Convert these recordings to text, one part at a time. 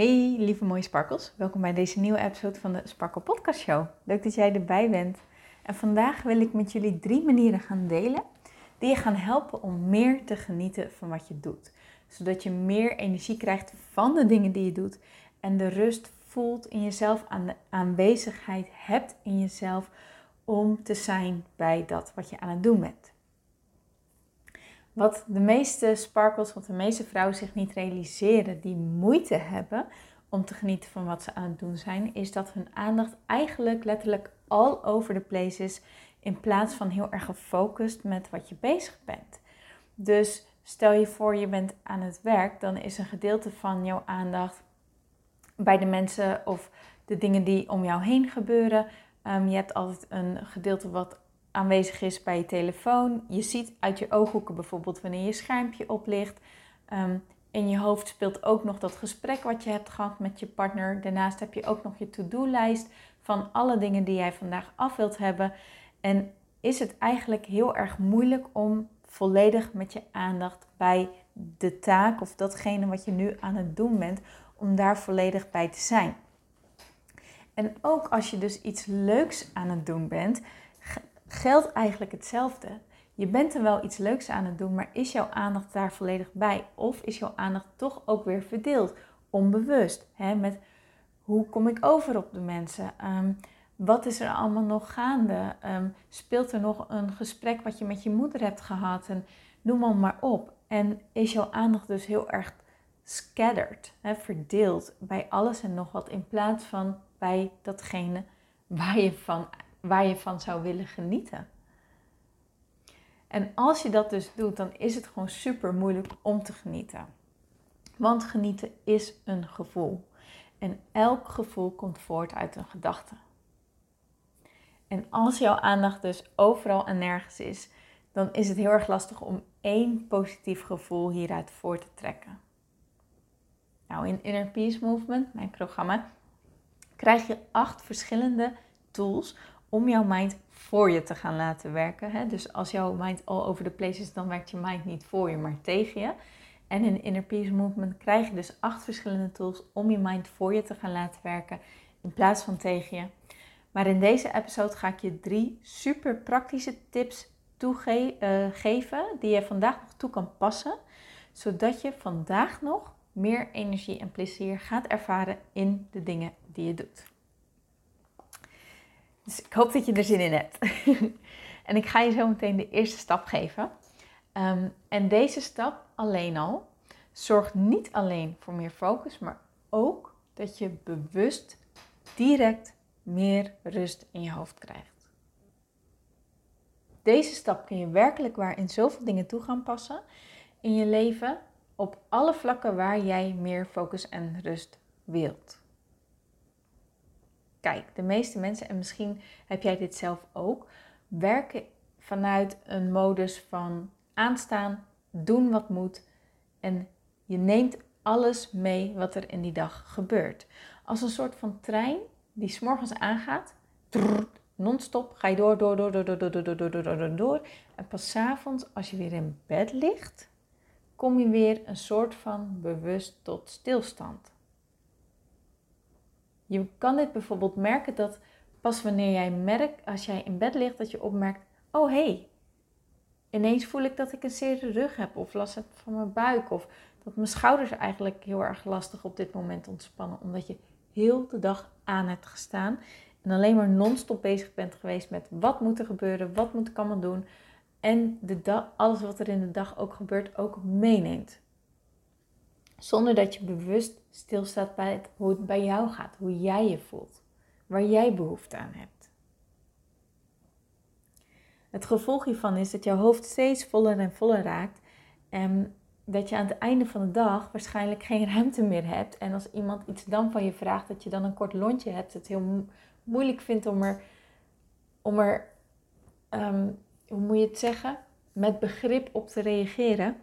Hey lieve mooie sparkles, welkom bij deze nieuwe episode van de Sparkle Podcast Show. Leuk dat jij erbij bent. En vandaag wil ik met jullie drie manieren gaan delen die je gaan helpen om meer te genieten van wat je doet. Zodat je meer energie krijgt van de dingen die je doet en de rust voelt in jezelf, aan de aanwezigheid hebt in jezelf om te zijn bij dat wat je aan het doen bent. Wat de meeste sparkles, wat de meeste vrouwen zich niet realiseren, die moeite hebben om te genieten van wat ze aan het doen zijn, is dat hun aandacht eigenlijk letterlijk all over the place is, in plaats van heel erg gefocust met wat je bezig bent. Dus stel je voor je bent aan het werk, dan is een gedeelte van jouw aandacht bij de mensen of de dingen die om jou heen gebeuren. Um, je hebt altijd een gedeelte wat aanwezig is bij je telefoon. Je ziet uit je ooghoeken bijvoorbeeld wanneer je schermpje oplicht. Um, in je hoofd speelt ook nog dat gesprek wat je hebt gehad met je partner. Daarnaast heb je ook nog je to-do-lijst van alle dingen die jij vandaag af wilt hebben. En is het eigenlijk heel erg moeilijk om volledig met je aandacht bij de taak of datgene wat je nu aan het doen bent, om daar volledig bij te zijn. En ook als je dus iets leuks aan het doen bent, geldt eigenlijk hetzelfde. Je bent er wel iets leuks aan het doen, maar is jouw aandacht daar volledig bij? Of is jouw aandacht toch ook weer verdeeld, onbewust? Hè? Met hoe kom ik over op de mensen? Um, wat is er allemaal nog gaande? Um, speelt er nog een gesprek wat je met je moeder hebt gehad? En noem maar, maar op. En is jouw aandacht dus heel erg scattered, hè, verdeeld bij alles en nog wat, in plaats van bij datgene waar je van waar je van zou willen genieten. En als je dat dus doet, dan is het gewoon super moeilijk om te genieten. Want genieten is een gevoel. En elk gevoel komt voort uit een gedachte. En als jouw aandacht dus overal en nergens is, dan is het heel erg lastig om één positief gevoel hieruit voor te trekken. Nou, in Inner Peace Movement, mijn programma, krijg je acht verschillende tools om jouw mind voor je te gaan laten werken. Hè? Dus als jouw mind all over the place is, dan werkt je mind niet voor je, maar tegen je. En in Inner Peace Movement krijg je dus acht verschillende tools om je mind voor je te gaan laten werken in plaats van tegen je. Maar in deze episode ga ik je drie super praktische tips toegeven uh, die je vandaag nog toe kan passen, zodat je vandaag nog meer energie en plezier gaat ervaren in de dingen die je doet. Dus ik hoop dat je er zin in hebt. en ik ga je zo meteen de eerste stap geven. Ehm, en deze stap alleen al zorgt niet alleen voor meer focus, maar ook dat je bewust direct meer rust in je hoofd krijgt. Deze stap kun je werkelijk waar in zoveel dingen toe gaan passen in je leven op alle vlakken waar jij meer focus en rust wilt. Kijk, de meeste mensen, en misschien heb jij dit zelf ook, werken vanuit een modus van aanstaan, doen wat moet en je neemt alles mee wat er in die dag gebeurt. Als een soort van trein die s'morgens aangaat, non-stop ga je door, door, door, door, door, door, door, door, door, door, door. En pas avonds, als je weer in bed ligt, kom je weer een soort van bewust tot stilstand. Je kan dit bijvoorbeeld merken dat pas wanneer jij merkt, als jij in bed ligt, dat je opmerkt: oh hé, hey, ineens voel ik dat ik een zere rug heb, of last heb van mijn buik, of dat mijn schouders eigenlijk heel erg lastig op dit moment ontspannen, omdat je heel de dag aan hebt gestaan en alleen maar non-stop bezig bent geweest met wat moet er gebeuren, wat moet ik allemaal doen en de alles wat er in de dag ook gebeurt ook meeneemt. Zonder dat je bewust stilstaat bij het, hoe het bij jou gaat, hoe jij je voelt, waar jij behoefte aan hebt. Het gevolg hiervan is dat jouw hoofd steeds voller en voller raakt en dat je aan het einde van de dag waarschijnlijk geen ruimte meer hebt. En als iemand iets dan van je vraagt, dat je dan een kort lontje hebt, het heel moeilijk vindt om er, om er ehm, hoe moet je het zeggen, met begrip op te reageren.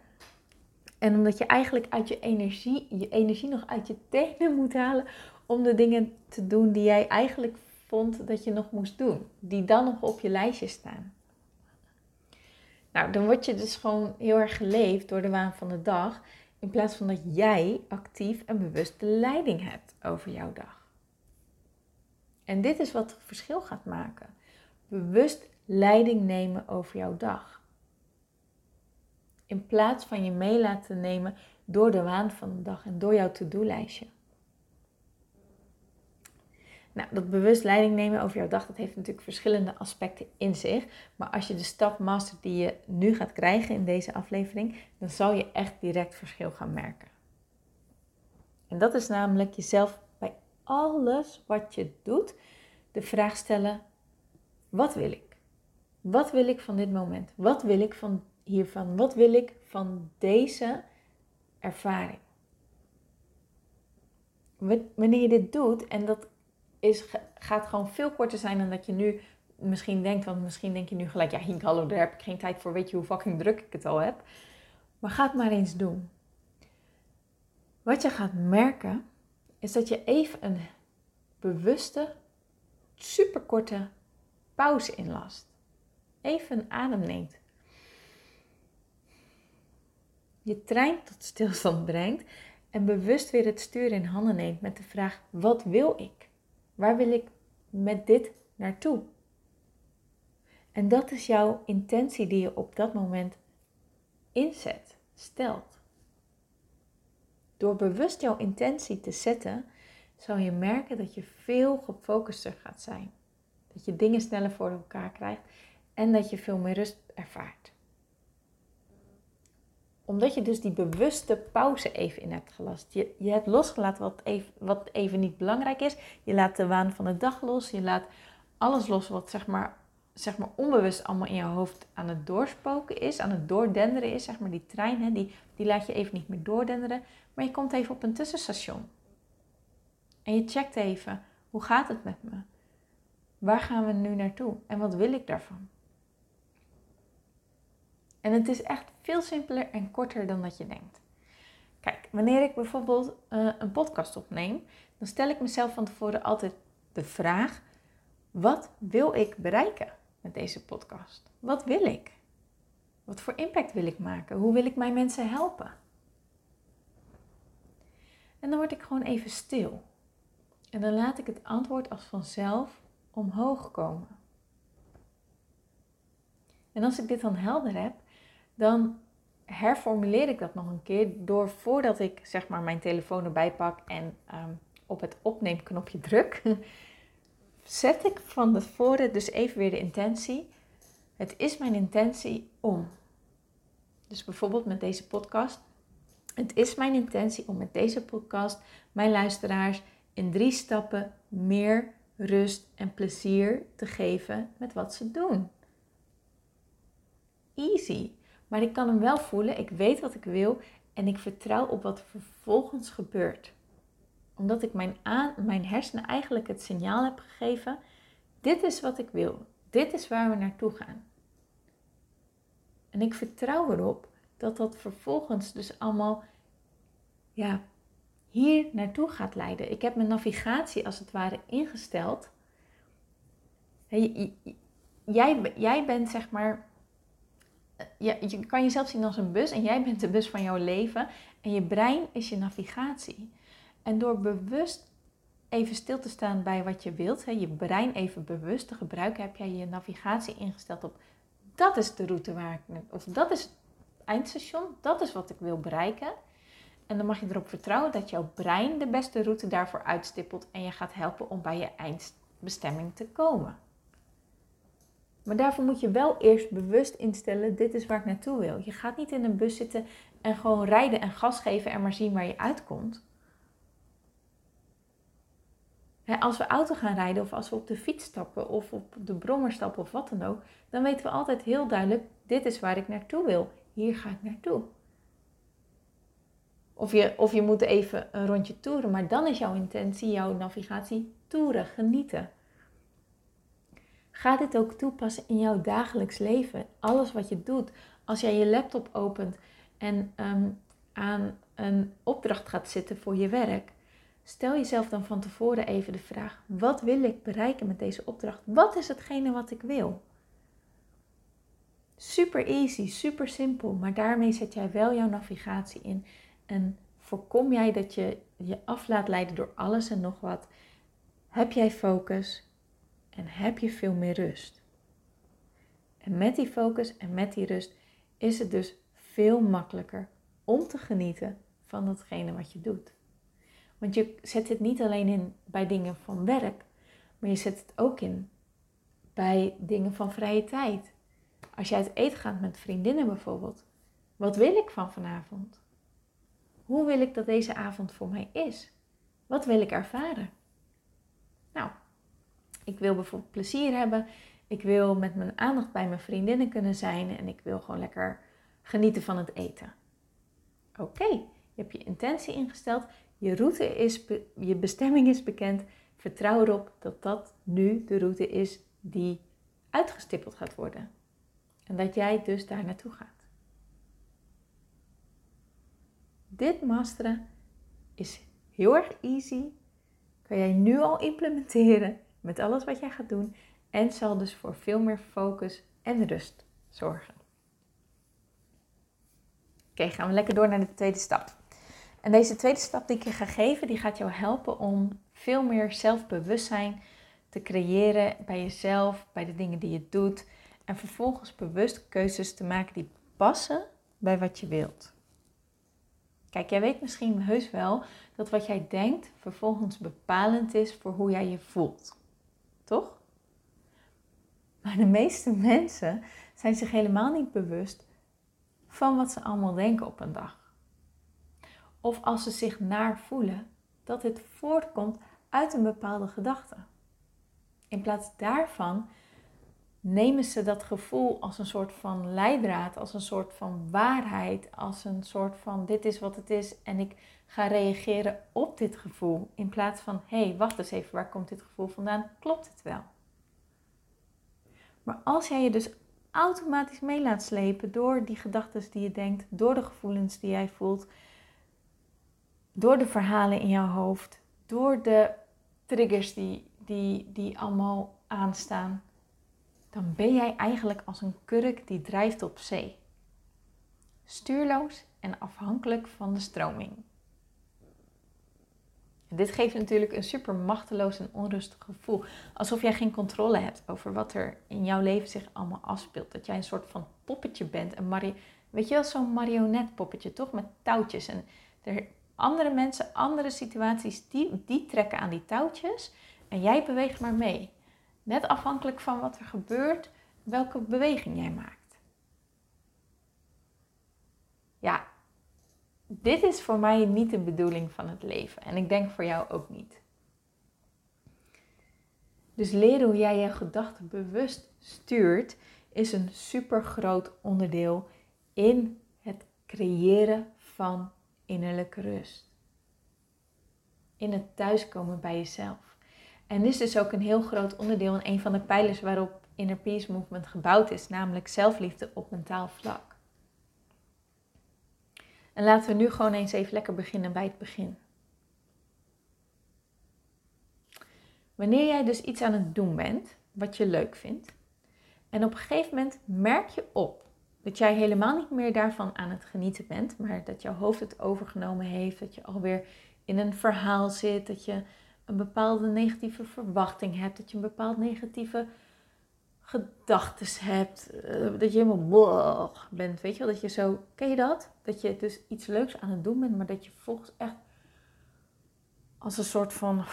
En omdat je eigenlijk uit je energie, je energie nog uit je tenen moet halen om de dingen te doen die jij eigenlijk vond dat je nog moest doen. Die dan nog op je lijstje staan. Nou, dan word je dus gewoon heel erg geleefd door de waan van de dag. In plaats van dat jij actief en bewust de leiding hebt over jouw dag. En dit is wat het verschil gaat maken. Bewust leiding nemen over jouw dag. In plaats van je mee laten nemen door de waan van de dag en door jouw to-do-lijstje. Nou, dat bewust leiding nemen over jouw dag, dat heeft natuurlijk verschillende aspecten in zich. Maar als je de stap mastert die je nu gaat krijgen in deze aflevering, dan zal je echt direct verschil gaan merken. En dat is namelijk jezelf bij alles wat je doet de vraag stellen: wat wil ik? Wat wil ik van dit moment? Wat wil ik van hiervan? Wat wil ik van deze ervaring? Wanneer je dit doet, en dat is, gaat gewoon veel korter zijn dan dat je nu misschien denkt. Want misschien denk je nu gelijk, ja Hink, hallo, daar heb ik geen tijd voor. Weet je hoe fucking druk ik het al heb? Maar ga het maar eens doen. Wat je gaat merken, is dat je even een bewuste, superkorte pauze inlast. Even een adem neemt. Je trein tot stilstand brengt en bewust weer het stuur in handen neemt met de vraag: wat wil ik? Waar wil ik met dit naartoe? En dat is jouw intentie die je op dat moment inzet, stelt. Door bewust jouw intentie te zetten, zal je merken dat je veel gefocuster gaat zijn. Dat je dingen sneller voor elkaar krijgt en dat je veel meer rust ervaart omdat je dus die bewuste pauze even in hebt gelast. Je, je hebt losgelaten wat even, wat even niet belangrijk is. Je laat de waan van de dag los. Je laat alles los wat zeg maar, zeg maar onbewust allemaal in je hoofd aan het doorspoken is. Aan het doordenderen is. Zeg maar die trein, hè, die, die laat je even niet meer doordenderen. Maar je komt even op een tussenstation. En je checkt even, hoe gaat het met me? Waar gaan we nu naartoe? En wat wil ik daarvan? En het is echt veel simpeler en korter dan dat je denkt. Kijk, wanneer ik bijvoorbeeld uh, een podcast opneem, dan stel ik mezelf van tevoren altijd de vraag: wat wil ik bereiken met deze podcast? Wat wil ik? Wat voor impact wil ik maken? Hoe wil ik mijn mensen helpen? En dan word ik gewoon even stil. En dan laat ik het antwoord als vanzelf omhoog komen. En als ik dit dan helder heb, dan herformuleer ik dat nog een keer door voordat ik zeg maar mijn telefoon erbij pak en ehm, op het opneemknopje druk, zet ik van tevoren dus even weer de intentie. Het is mijn intentie om. Dus bijvoorbeeld met deze podcast. Het is mijn intentie om met deze podcast mijn luisteraars in drie stappen meer rust en plezier te geven met wat ze doen. Easy. Maar ik kan hem wel voelen, ik weet wat ik wil en ik vertrouw op wat vervolgens gebeurt. Omdat ik mijn, aan, mijn hersenen eigenlijk het signaal heb gegeven, dit is wat ik wil, dit is waar we naartoe gaan. En ik vertrouw erop dat dat vervolgens dus allemaal ja, hier naartoe gaat leiden. Ik heb mijn navigatie als het ware ingesteld. Jij, jij bent zeg maar je, je kan jezelf zien als een bus en jij bent de bus van jouw leven. En je brein is je navigatie. En door bewust even stil te staan bij wat je wilt, hè, je brein even bewust te gebruiken, heb jij je navigatie ingesteld op dat is de route waar ik, of dat is het eindstation, dat is wat ik wil bereiken. En dan mag je erop vertrouwen dat jouw brein de beste route daarvoor uitstippelt en je gaat helpen om bij je eindbestemming te komen. Maar daarvoor moet je wel eerst bewust instellen, dit is waar ik naartoe wil. Je gaat niet in een bus zitten en gewoon rijden en gas geven en maar zien waar je uitkomt. als we auto gaan rijden of als we op de fiets stappen of op de brommer stappen of wat dan ook, dan weten we altijd heel duidelijk, dit is waar ik naartoe wil. Hier ga ik naartoe. Of je, of je moet even een rondje toeren, maar dan is jouw intentie, jouw navigatie, toeren, genieten. Ga dit ook toepassen in jouw dagelijks leven. Alles wat je doet. Als jij je laptop opent en ehm, aan een opdracht gaat zitten voor je werk, stel jezelf dan van tevoren even de vraag: wat wil ik bereiken met deze opdracht? Wat is hetgene wat ik wil? Super easy, super simpel, maar daarmee zet jij wel jouw navigatie in En voorkom jij dat je je af laat leiden door alles en nog wat? Heb jij focus en heb je veel meer rust? En met die focus en met die rust is het dus veel makkelijker om te genieten van datgene wat je doet. Want je zet het niet alleen in bij dingen van werk, maar je zet het ook in bij dingen van vrije tijd. Als jij uit eten gaat met vriendinnen bijvoorbeeld. Wat wil ik van vanavond? Hoe wil ik dat deze avond voor mij is? Wat wil ik ervaren? Nou, ik wil bijvoorbeeld plezier hebben. Ik wil met mijn aandacht bij mijn vriendinnen kunnen zijn en ik wil gewoon lekker genieten van het eten. Oké, je hebt je intentie ingesteld, je route is, je bestemming is bekend. Vertrouw erop dat dat nu de route is die uitgestippeld gaat worden. En dat jij dus daar naartoe gaat. Dit masteren is heel erg easy. Kan jij nu al implementeren met alles wat jij gaat doen. En zal dus voor veel meer focus en rust zorgen. Oké, gaan we lekker door naar de tweede stap. En deze tweede stap die ik je ga geven, die gaat jou helpen om veel meer zelfbewustzijn te creëren bij jezelf, bij de dingen die je doet. En vervolgens bewust keuzes te maken die passen bij wat je wilt. Kijk, jij weet misschien heus wel dat wat jij denkt vervolgens bepalend is voor hoe jij je voelt. Toch? Maar de meeste mensen zijn zich helemaal niet bewust van wat ze allemaal denken op een dag. Of als ze zich naar voelen, dat het voortkomt uit een bepaalde gedachte. In plaats daarvan nemen ze dat gevoel als een soort van leidraad, als een soort van waarheid, als een soort van dit is wat het is en ik ga reageren op dit gevoel. In plaats van hé, hey, wacht eens even, waar komt dit gevoel vandaan? Klopt het wel? Maar als jij je dus automatisch mee laat slepen door die gedachten die je denkt, door de gevoelens die jij voelt, door de verhalen in jouw hoofd, door de triggers die, die, die allemaal aanstaan, dan ben jij eigenlijk als een kurk die drijft op zee. Stuurloos en afhankelijk van de stroming. dit geeft natuurlijk een super machteloos en onrustig gevoel. Alsof jij geen controle hebt over wat er in jouw leven zich allemaal afspeelt. Dat jij een soort van poppetje bent. Een Marie, weet je wel, zo'n marionetpoppetje, toch? Met touwtjes. En er, andere mensen, andere situaties, die, die trekken aan die touwtjes. En jij beweegt maar mee. Net afhankelijk van wat er gebeurt, welke beweging jij maakt. Ja, dit is voor mij niet de bedoeling van het leven. En ik denk voor jou ook niet. Dus leren hoe jij je gedachten bewust stuurt, is een super groot onderdeel in het creëren van innerlijke rust. In het thuiskomen bij jezelf. En dit is dus ook een heel groot onderdeel en een van de pijlers waarop Inner Peace Movement gebouwd is, namelijk zelfliefde op mentaal vlak. En laten we nu gewoon eens even lekker beginnen bij het begin. Wanneer jij dus iets aan het doen bent wat je leuk vindt, en op een gegeven moment merk je op dat jij helemaal niet meer daarvan aan het genieten bent, maar dat jouw hoofd het overgenomen heeft, dat je alweer in een verhaal zit, dat je een bepaalde negatieve verwachting hebt, dat je een bepaald negatieve gedachtes hebt, eh, dat je helemaal bent, weet je wel, dat je zo, ken je dat? Dat je dus iets leuks aan het doen bent, maar dat je volgens echt als een soort van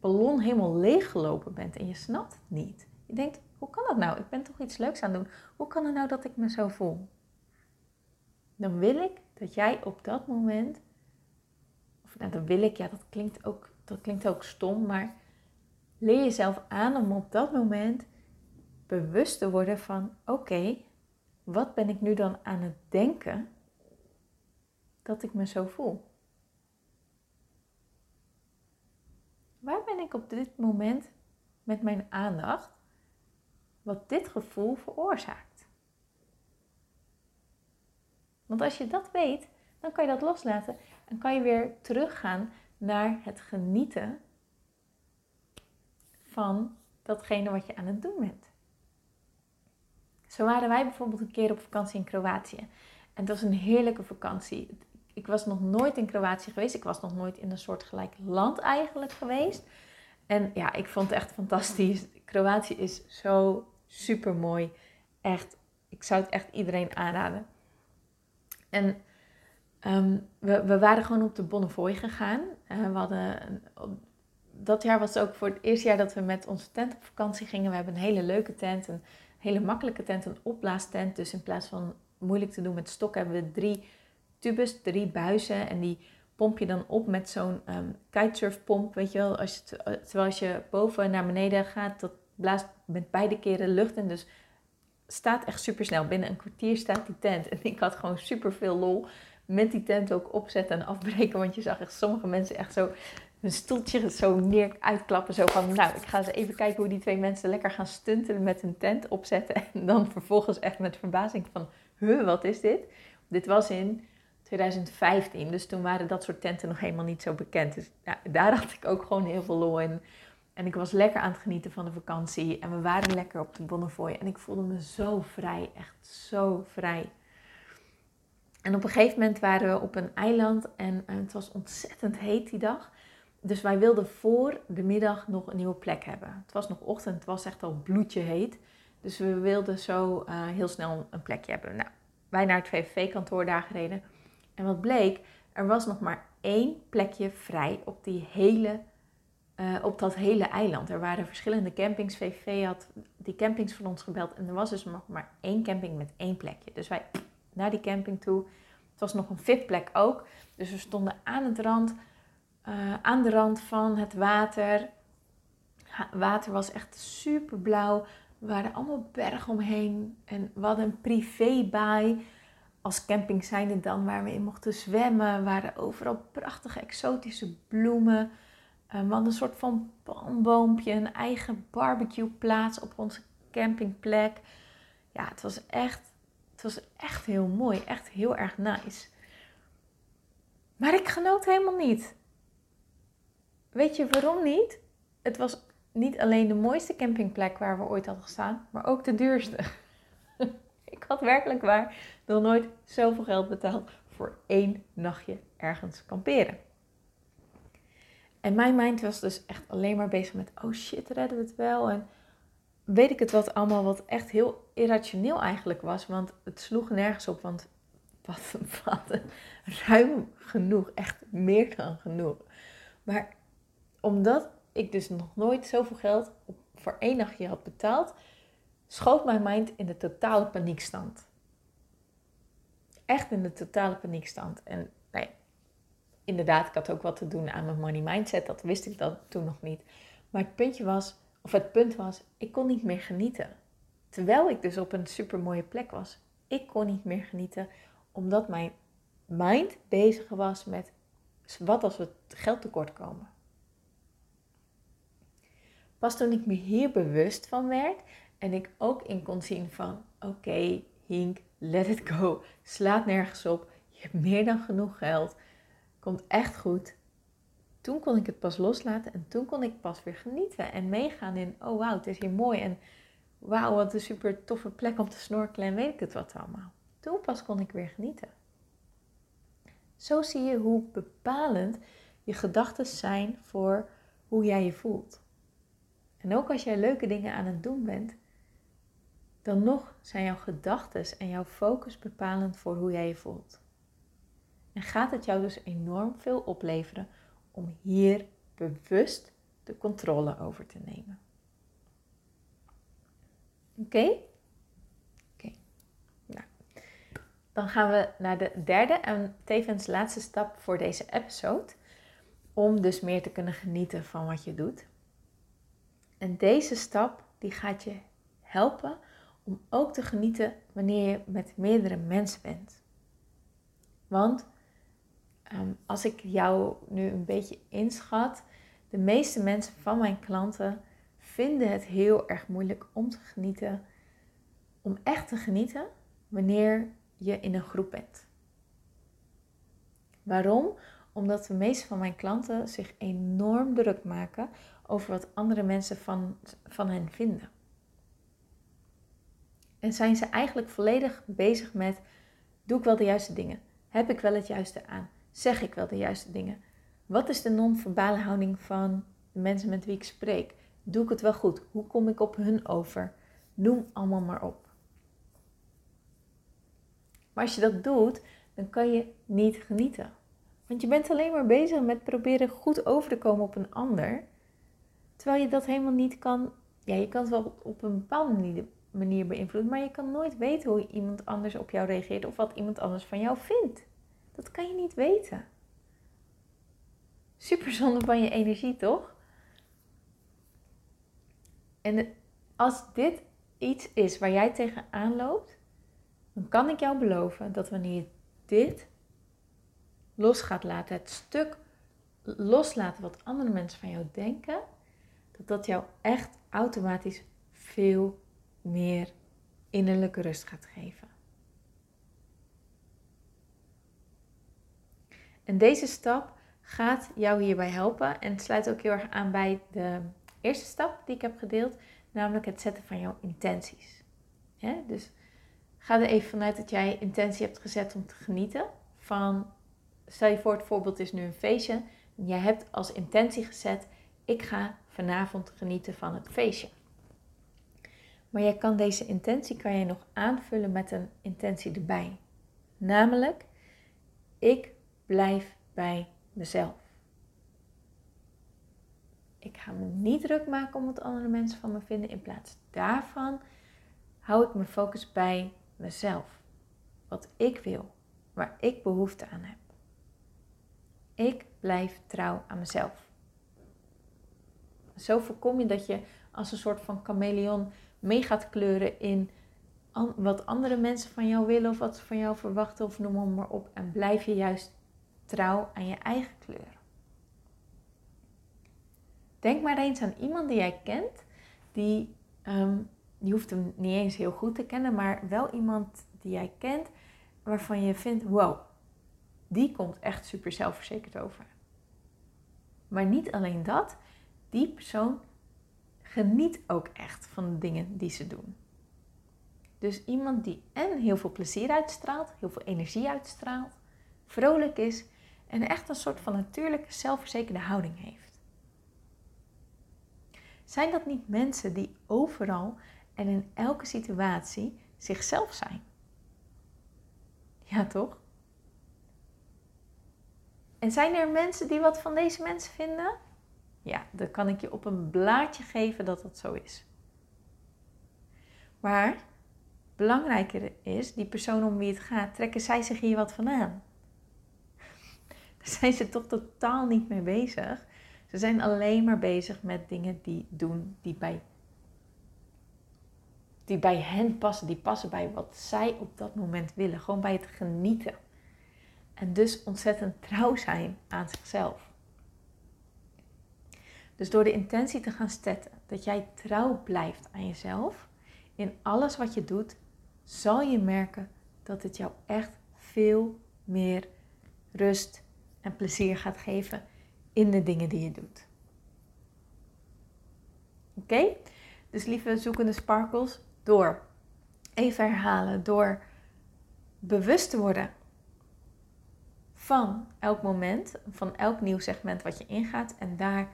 ballon helemaal leeggelopen bent en je snapt het niet. Je denkt, hoe kan dat nou? Ik ben toch iets leuks aan het doen. Hoe kan het nou dat ik me zo voel? Dan wil ik dat jij op dat moment nou dan wil ik, ja dat klinkt ook, dat klinkt ook stom, maar leer jezelf aan om op dat moment bewust te worden van oké, wat ben ik nu dan aan het denken dat ik me zo voel? Waar ben ik op dit moment met mijn aandacht wat dit gevoel veroorzaakt? Want als je dat weet, dan kan je dat loslaten en kan je weer teruggaan naar het genieten van datgene wat je aan het doen bent. Zo waren wij bijvoorbeeld een keer op vakantie in Kroatië. En het was een heerlijke vakantie. Ik was nog nooit in Kroatië geweest. Ik was nog nooit in een soort gelijk land eigenlijk geweest. En ja, ik vond het echt fantastisch. Kroatië is zo super mooi. Echt, ik zou het echt iedereen aanraden. En ehm, we, we waren gewoon op de Bonnefoy gegaan. Uh, we hadden, dat jaar was het ook voor het eerste jaar dat we met onze tent op vakantie gingen. We hebben een hele leuke tent, een hele makkelijke tent, een opblaastent. Dus in plaats van moeilijk te doen met stok hebben we drie tubes, drie buizen. En die pomp je dan op met zo'n um, kitesurfpomp, weet je wel. Als je, terwijl als je boven naar beneden gaat, dat blaast met beide keren lucht in. Dus staat echt super snel. Binnen een kwartier staat die tent. En ik had gewoon super veel lol met die tent ook opzetten en afbreken. Want je zag echt sommige mensen echt zo een stoeltje zo neer uitklappen. Zo van, nou, ik ga eens even kijken hoe die twee mensen lekker gaan stunten met hun tent opzetten. En dan vervolgens echt met verbazing van, huh, wat is dit? Dit was in 2015, dus toen waren dat soort tenten nog helemaal niet zo bekend. Dus daar had ik ook gewoon heel veel lol in. En ik was lekker aan het genieten van de vakantie. En we waren lekker op de Bonnefoy. En ik voelde me zo vrij. Echt zo vrij. En op een gegeven moment waren we op een eiland. En het was ontzettend heet die dag. Dus wij wilden voor de middag nog een nieuwe plek hebben. Het was nog ochtend. Het was echt al bloedje heet. Dus we wilden zo uh, heel snel een plekje hebben. Nou, wij naar het VVV-kantoor daar gereden. En wat bleek, er was nog maar één plekje vrij op die hele uh, op dat hele eiland. Er waren verschillende campings. VVV had die campings van ons gebeld. En er was dus nog maar één camping met één plekje. Dus wij naar die camping toe. Het was nog een VIP-plek ook. Dus we stonden aan, het rand, uh, aan de rand van het water. Het water was echt super blauw. Er waren allemaal bergen omheen. En we hadden een privébaai. Als camping zijnde dan waar we in mochten zwemmen. Er waren overal prachtige exotische bloemen. Eh, we hadden een soort van palmboompje, een eigen barbecueplaats op onze campingplek. Ja, het was echt, het was echt heel mooi, echt heel erg nice. Maar ik genoot helemaal niet. Weet je waarom niet? Het was niet alleen de mooiste campingplek waar we ooit hadden gestaan, maar ook de duurste. ik had werkelijk waar nog nooit zoveel geld betaald voor één nachtje ergens kamperen. En mijn mind was dus echt alleen maar bezig met, oh shit, redden we het wel? En weet ik het wat allemaal, wat echt heel irrationeel eigenlijk was. Want het sloeg nergens op, want wat, wat ruim genoeg, echt meer dan genoeg. Maar omdat ik dus nog nooit zoveel geld voor één nachtje had betaald, schoot mijn mind in de totale paniekstand. Echt in de totale paniekstand. En ja, inderdaad, ik had ook wat te doen aan mijn money mindset. Dat wist ik dan toen nog niet. Maar het puntje was, of het punt was, ik kon niet meer genieten. Terwijl ik dus op een super mooie plek was. Ik kon niet meer genieten, omdat mijn mind bezig was met wat als we geld tekort komen. Pas toen ik me hier bewust van werd en ik ook in kon zien van oké, Hink, let it go, slaat nergens op, je hebt meer dan genoeg geld, Komt echt goed. Toen kon ik het pas loslaten en toen kon ik pas weer genieten en meegaan in, oh wauw, het is hier mooi en wauw, wat een super toffe plek om te snorkelen en weet ik het wat allemaal. Toen pas kon ik weer genieten. Zo zie je hoe bepalend je gedachten zijn voor hoe jij je voelt. En ook als jij leuke dingen aan het doen bent, dan nog zijn jouw gedachten en jouw focus bepalend voor hoe jij je voelt. En gaat het jou dus enorm veel opleveren om hier bewust de controle over te nemen. Oké? Oké. Nou, dan gaan we naar de derde en tevens laatste stap voor deze episode. Om dus meer te kunnen genieten van wat je doet. En deze stap die gaat je helpen om ook te genieten wanneer je met meerdere mensen bent. Want Ehm, als ik jou nu een beetje inschat, de meeste mensen van mijn klanten vinden het heel erg moeilijk om te genieten, om echt te genieten wanneer je in een groep bent. Waarom? Omdat de meeste van mijn klanten zich enorm druk maken over wat andere mensen van, van hen vinden. En zijn ze eigenlijk volledig bezig met Doe ik wel de juiste dingen? Heb ik wel het juiste aan? Zeg ik wel de juiste dingen? Wat is de non-verbale houding van de mensen met wie ik spreek? Doe ik het wel goed? Hoe kom ik op hun over? Noem allemaal maar op. Maar als je dat doet, dan kan je niet genieten. Want je bent alleen maar bezig met proberen goed over te komen op een ander. Terwijl je dat helemaal niet kan. Ja, je kan het wel op een bepaalde manier beïnvloeden, maar je kan nooit weten hoe iemand anders op jou reageert of wat iemand anders van jou vindt. Dat kan je niet weten. Super zonde van je energie, toch? En als dit iets is waar jij tegenaan loopt, dan kan ik jou beloven dat wanneer je dit los gaat laten, het stuk loslaten wat andere mensen van jou denken, dat dat jou echt automatisch veel meer innerlijke rust gaat geven. En deze stap gaat jou hierbij helpen en sluit ook heel erg aan bij de eerste stap die ik heb gedeeld, namelijk het zetten van jouw intenties. dus ga er even vanuit dat jij intentie hebt gezet om te genieten van, stel je voor het voorbeeld is nu een feestje, en jij hebt als intentie gezet, ik ga vanavond genieten van het feestje. Maar jij kan deze intentie kan je nog aanvullen met een intentie erbij. Namelijk, ik blijf bij mezelf. Ik ga me niet druk maken om wat andere mensen van me vinden. In plaats daarvan hou ik mijn focus bij mezelf. Wat ik wil, waar ik behoefte aan heb. Ik blijf trouw aan mezelf. Zo voorkom je dat je als een soort van chameleon mee gaat kleuren in wat andere mensen van jou willen of wat ze van jou verwachten of noem maar op. En blijf je juist trouw aan je eigen kleur. Denk maar eens aan iemand die jij kent, die, um, je hoeft hem niet eens heel goed te kennen, maar wel iemand die jij kent waarvan je vindt, wow, die komt echt super zelfverzekerd over. Maar niet alleen dat, die persoon geniet ook echt van de dingen die ze doen. Dus iemand die en heel veel plezier uitstraalt, heel veel energie uitstraalt, vrolijk is en echt een soort van natuurlijke zelfverzekerde houding heeft. Zijn dat niet mensen die overal en in elke situatie zichzelf zijn? Ja, toch? En zijn er mensen die wat van deze mensen vinden? Ja, dan kan ik je op een blaadje geven dat dat zo is. Maar belangrijker is, die persoon om wie het gaat, trekken zij zich hier wat van aan? Daar zijn ze toch totaal niet mee bezig. Ze zijn alleen maar bezig met dingen die doen die bij, die bij hen passen. Die passen bij wat zij op dat moment willen. Gewoon bij het genieten. En dus ontzettend trouw zijn aan zichzelf. Dus door de intentie te gaan zetten dat jij trouw blijft aan jezelf, in alles wat je doet, zal je merken dat het jou echt veel meer rust en plezier gaat geven in de dingen die je doet. Oké? Dus lieve zoekende sparkles, door even herhalen, door bewust te worden van elk moment, van elk nieuw segment wat je ingaat en daar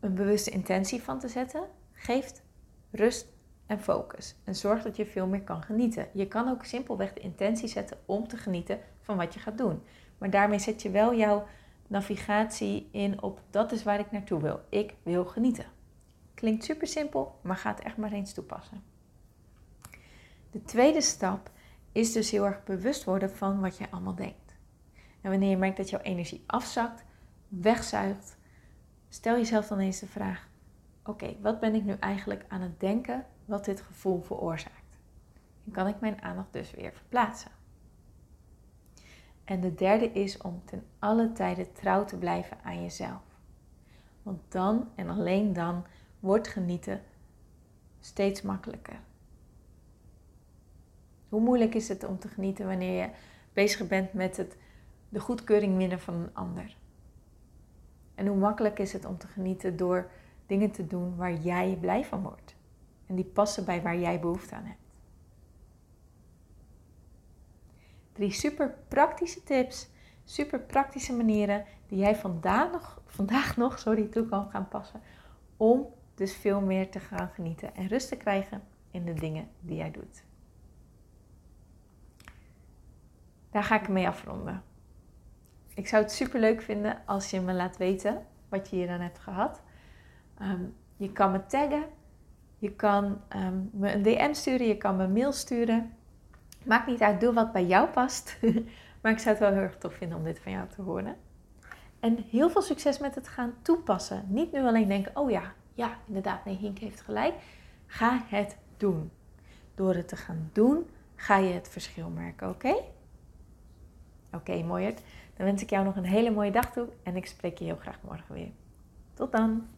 een bewuste intentie van te zetten, geeft rust en focus. En zorgt dat je veel meer kan genieten. Je kan ook simpelweg de intentie zetten om te genieten van wat je gaat doen. Maar daarmee zet je wel jouw navigatie in op dat is waar ik naartoe wil. Ik wil genieten. Klinkt super simpel, maar ga het echt maar eens toepassen. De tweede stap is dus heel erg bewust worden van wat je allemaal denkt. En wanneer je merkt dat jouw energie afzakt, wegzuigt, stel jezelf dan eens de vraag: oké, wat ben ik nu eigenlijk aan het denken wat dit gevoel veroorzaakt? En kan ik mijn aandacht dus weer verplaatsen? En de derde is om ten alle tijde trouw te blijven aan jezelf. Want dan en alleen dan wordt genieten steeds makkelijker. Hoe moeilijk is het om te genieten wanneer je bezig bent met het, de goedkeuring winnen van een ander? En hoe makkelijk is het om te genieten door dingen te doen waar jij blij van wordt en die passen bij waar jij behoefte aan hebt? Drie super praktische tips, super praktische manieren die jij vandaag nog, vandaag nog sorry, toe kan gaan passen. Om dus veel meer te gaan genieten en rust te krijgen in de dingen die jij doet. Daar ga ik mee afronden. Ik zou het super leuk vinden als je me laat weten wat je hier dan hebt gehad. Ehm, je kan me taggen, je kan ehm, me een DM sturen, je kan me een mail sturen. Maakt niet uit, doe wat bij jou past. maar ik zou het wel heel erg tof vinden om dit van jou te horen. En heel veel succes met het gaan toepassen. Niet nu alleen denken, oh ja, ja, inderdaad, nee, Hink heeft gelijk. Ga het doen. Door het te gaan doen, ga je het verschil merken, oké? Oké, okay, Dan wens ik jou nog een hele mooie dag toe en ik spreek je heel graag morgen weer. Tot dan!